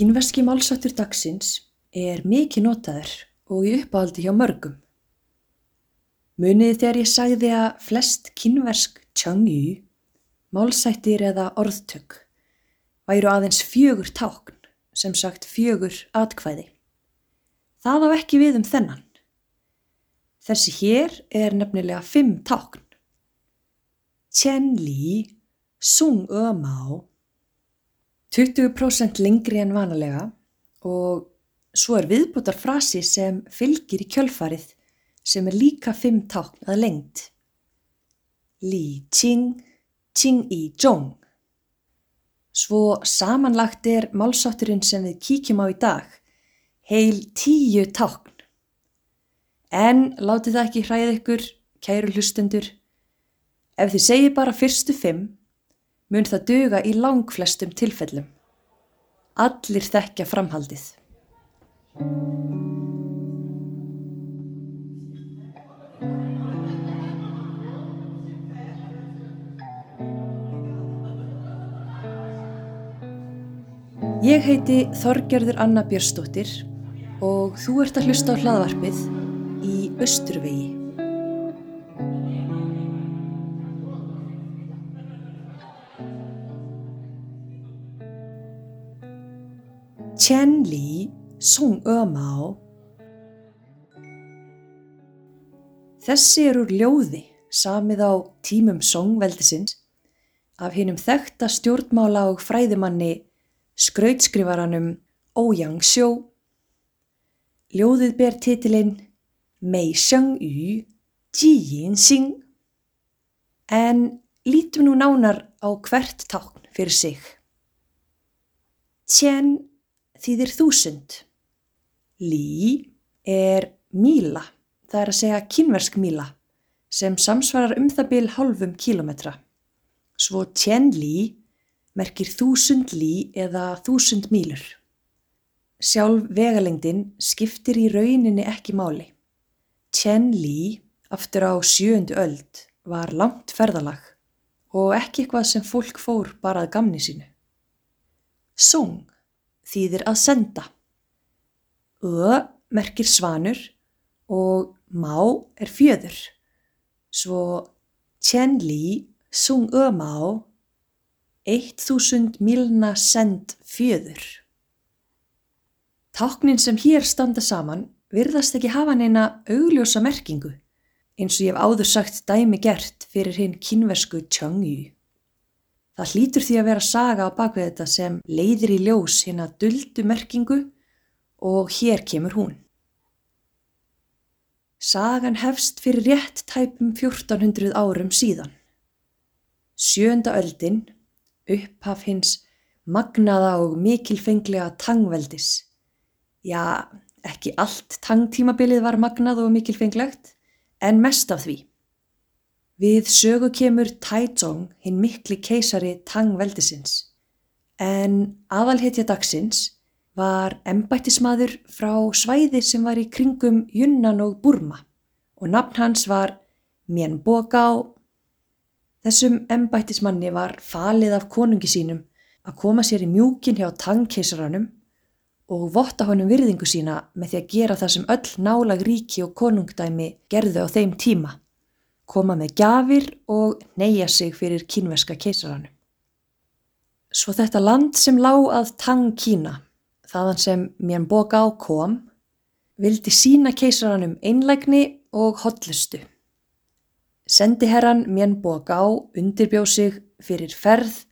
Kínverski málsáttur dagsins er mikið notaður og í uppáhaldi hjá mörgum. Muniði þegar ég sagði að flest kínversk tjangju, málsættir eða orðtök, væru aðeins fjögur tákn, sem sagt fjögur atkvæði. Það á ekki við um þennan. Þessi hér er nefnilega fimm tákn. Tjen Li, Sung Ö Mao, 20% lengri en vanalega og svo er viðbútar frasi sem fylgir í kjölfarið sem er líka fimm tákn að lengt. Li Qing, Qing I Zhong. Svo samanlagt er málsátturinn sem við kíkjum á í dag, heil tíu tákn. En látið það ekki hræða ykkur, kæru hlustendur. Ef þið segir bara fyrstu fimm, mun það duga í langflestum tilfellum. Allir þekkja framhaldið. Ég heiti Þorgerður Anna Björnsdóttir og þú ert að hlusta á hlaðvarpið í Östurvegi. Qian Li Song Ö Mao Þessi er úr ljóði samið á tímum songveldisins af hinnum þekta stjórnmála og fræðimanni skrautskrifaranum Ouyang Xiu. Ljóðið ber titilinn Mei Sheng Yu Ji Yin Xing en lítum nú nánar á hvert tákn fyrir sig. Tjen þýðir þúsund. Lý er míla, það er að segja kínversk míla, sem samsvarar um það byl hálfum kílometra. Svo tjen lí merkir þúsund lí eða þúsund mílur. Sjálf vegalengdin skiptir í rauninni ekki máli. Tjen lí, aftur á sjöundu öld, var langt ferðalag og ekki eitthvað sem fólk fór bara að gamni sínu. Sung þýðir að senda. Ö merkir svanur og má er fjöður. Svo tjen lí sung ö má, eitt þúsund milna send fjöður. Táknin sem hér standa saman virðast ekki hafa neina augljósa merkingu eins og ég hef áður sagt dæmi gert fyrir hinn kynversku tjöngju. Það hlýtur því að vera saga á bakvið þetta sem leiðir í ljós hinn að duldu merkingu og hér kemur hún. Sagan hefst fyrir rétt tæpum 1400 árum síðan. Sjönda öldin, upphaf hins magnaða og mikilfenglega tangveldis. Já, ekki allt tangtímabilið var magnað og mikilfenglegt, en mest af því. Við sögu kemur Taizong hinn mikli keisari tangveldisins, en aðalhetja dagsins var embættismadur frá svæði sem var í kringum Yunnan og Burma. Og nafn hans var Mien Bogao. Þessum embættismanni var falið af konungi sínum að koma sér í mjúkin hjá tangkeisaranum og votta honum virðingu sína með því að gera það sem öll nálag ríki og konungdæmi gerðu á þeim tíma, koma með gafir og neyja sig fyrir kínverska keisaranum. Svo þetta land sem lág að Tang Kína, þaðan sem Mien Bogao kom, vildi sína keisaranum einlægni og hotlustu. Sendiherran Mien Bogao undirbjóð sig fyrir ferð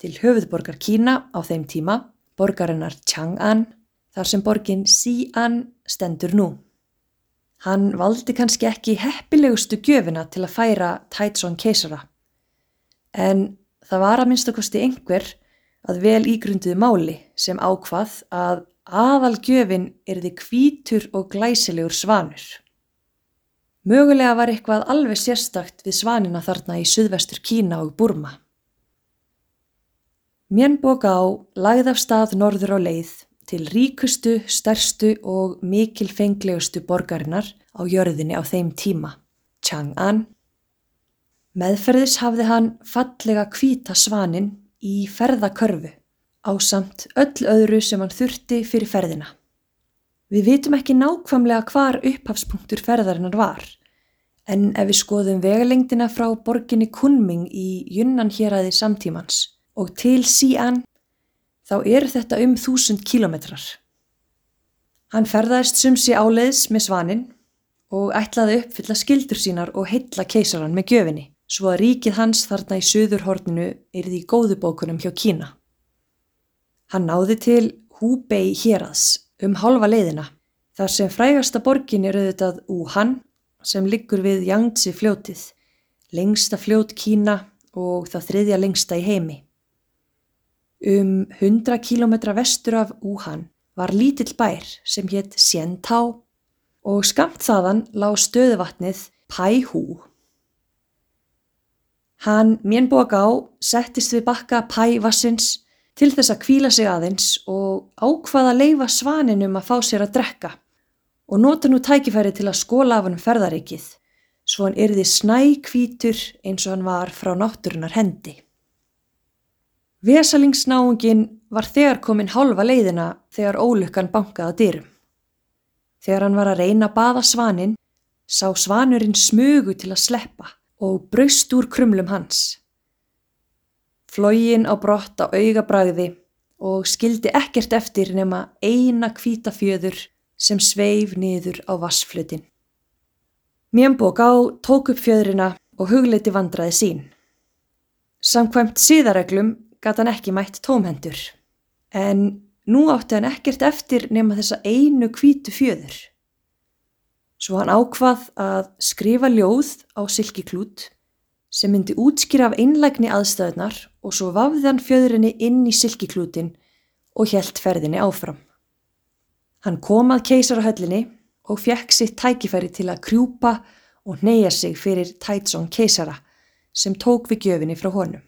til höfuðborgar Kína á þeim tíma, borgarinnar Chang'an, þar sem borgin Xi'an stendur nú. Hann valdi kannski ekki heppilegustu gjöfina til að færa Taizong keisara, en það var að minnstakosti einhver að vel ígrunduðu máli sem ákvað að aðalgjöfin erði kvítur og glæsilegur svanur. Mögulega var eitthvað alveg sérstakt við svanina þarna í suðvestur Kína og Burma. Mien Bogao lagði af stað norður á leið til ríkustu, stærstu og mikilfenglegustu borgarinnar á jörðinni á þeim tíma, Chang'an. Meðferðis hafði hann fallega kvíta svanin í ferðakörfu á samt öll öðru sem hann þurfti fyrir ferðina. Við vitum ekki nákvæmlega hvar upphafspunktur ferðarinnar var, en ef við skoðum vegalengdina frá borginni Kunming í Junnan héræði samtímans og til Xi'an, þá eru þetta um þúsund kílometrar. Hann ferðaðist sumsi áleiðs með svanin og ætlaði uppfylla skildur sínar og heilla keisaran með gjöfinni, svo að ríkið hans þarna í söðurhorninu yrði í góðubókunum hjá Kína. Hann náði til Húbei héraðs um halva leiðina, þar sem frægasta borgin er auðvitað Wuhan sem liggur við Yangtze fljótið, lengsta fljót Kína og það þriðja lengsta í heimi. Um 100 km vestur af Wuhan var lítill bær sem hétt Xientao og skamt þaðan lág stöðuvatnið Pæhú. Hann Mjönbók á settist við bakka Pævassins til þess að kvíla sig aðeins og ákvaða leifa svaninum að fá sér að drekka og nota nú tækifæri til að skóla af hann ferðarikið svo hann yrði snækvítur eins og hann var frá náttúrunar hendi. Vesalingsnáungin var þegar komin hálfa leiðina þegar ólukkan bankaða dyrum. Þegar hann var að reyna að baða svanin, sá svanurinn smugu til að sleppa og braust úr krumlum hans. Flógin á brott á augabræði og skildi ekkert eftir nema eina kvítafjöður sem sveif niður á vassflutin. Mjönbók á tók upp fjöðrina og hugleiti vandraði sín. Samkvæmt síðareglum gata hann ekki mætt tómhendur, en nú átti hann ekkert eftir nema þessa einu kvítu fjöður. Svo hann ákvað að skrifa ljóð á silkiklút sem myndi útskýra af einlægni aðstöðnar og svo vafði hann fjöðrinni inn í silkiklútin og helt ferðinni áfram. Hann kom að keisarahöllinni og fekk sitt tækifæri til að krjúpa og neyja sig fyrir Tætsson keisara sem tók við gjöfinni frá honum.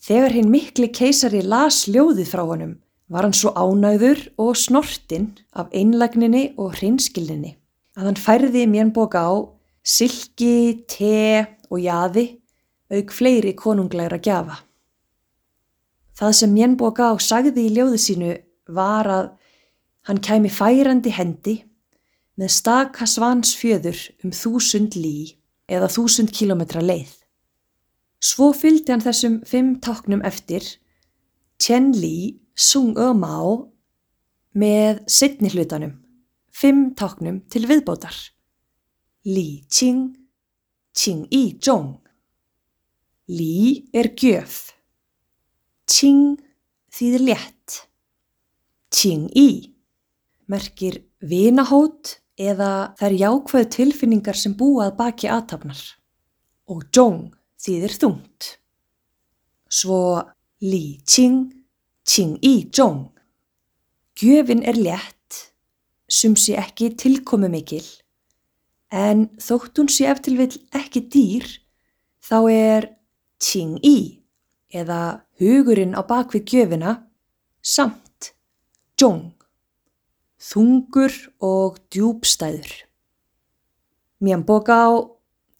Þegar hinn mikli keisari las ljóðið frá honum var hann svo ánæður og snortinn af einlægninni og hrinskilninni að hann færði mjönboka á silki, te og jaði auk fleiri konunglegra gjafa. Það sem Mjennboga á sagði í ljóðu sínu var að hann kæmi færandi hendi með staka svans fjöður um þúsund lí eða þúsund kilometra leið. Svo fylgdi hann þessum fimm táknum eftir Tjen Lí Sung Öma á með sittni hlutanum, fimm táknum til viðbótar. Lí Qing, Qing Yi Zhong. Lí er gjöf. Qing þýðir létt. Qing Yi merkir vinahót eða þær jákvæðu tilfinningar sem búað baki aðtapnar. Og Zhong þýðir þungt. Svo Lí Qing, Qing Yi Zhong. Gjöfin er létt, sumsi ekki tilkomi mikil, en þótt hún sé eftir vil ekki dýr, þá er Qing Yi eða hugurinn á bakvið gjöfina samt Zhong, þungur og djúbstæður. Mjönboka á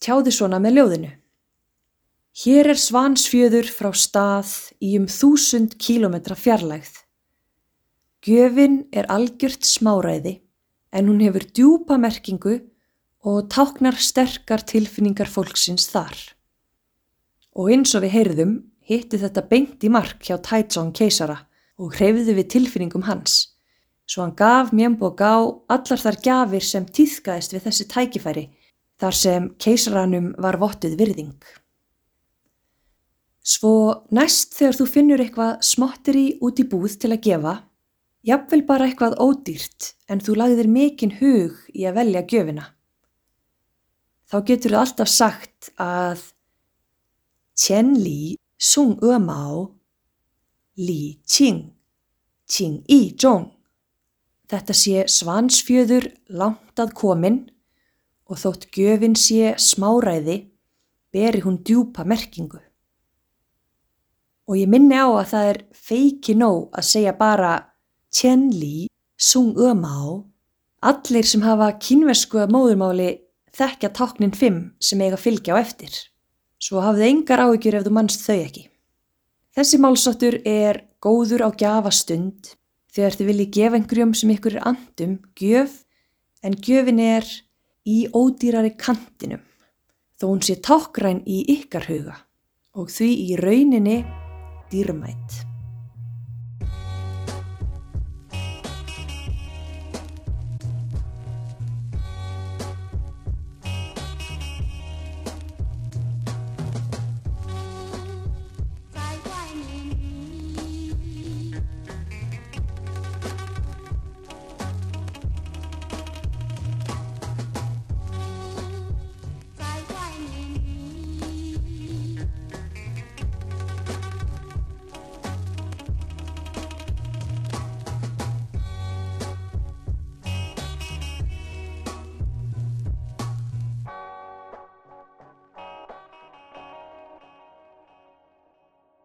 tjáði svona með ljóðinu. Hér er svansfjöður frá stað í um þúsund kílometra fjarlægð. Gjöfin er algjört smáræði en hún hefur djúpa merkingu og táknar sterkar tilfinningar fólksins þar. Og eins og við heyrðum hitti þetta beint í mark hjá Taizong keisara og hreyfði við tilfinningum hans. Svo hann gaf Mjönbo Gá allar þar gafir sem týðkaðist við þessi tækifæri þar sem keisaranum var vottið virðing. Svo næst þegar þú finnur eitthvað smottir í út í búð til að gefa, jafnvel bara eitthvað ódýrt en þú lagðir mikinn hug í að velja gjöfina. Þá getur þú alltaf sagt að Qian Li Sung E Mao Li Qing Qing Yi Zhong Þetta sé svansfjöður langt að komin og þótt gjöfin sé smáræði beri hún djúpa merkingu. Og ég minni á að það er feiki nóg að segja bara Qian Li Sung E Mao. Allir sem hafa kínversku móðurmáli þekkja táknin 5 sem eiga fylgja á eftir. Svo hafðu engar áhyggjur ef þú mannst þau ekki. Þessi málsáttur er góður á gjafastund. Þegar þið viljið gefa einhverjum sem ykkur er andum gjöf en gjöfin er í ódýrari kantinum. Þó hún sé tákgræn í ykkar huga. Og því í rauninni diermyd.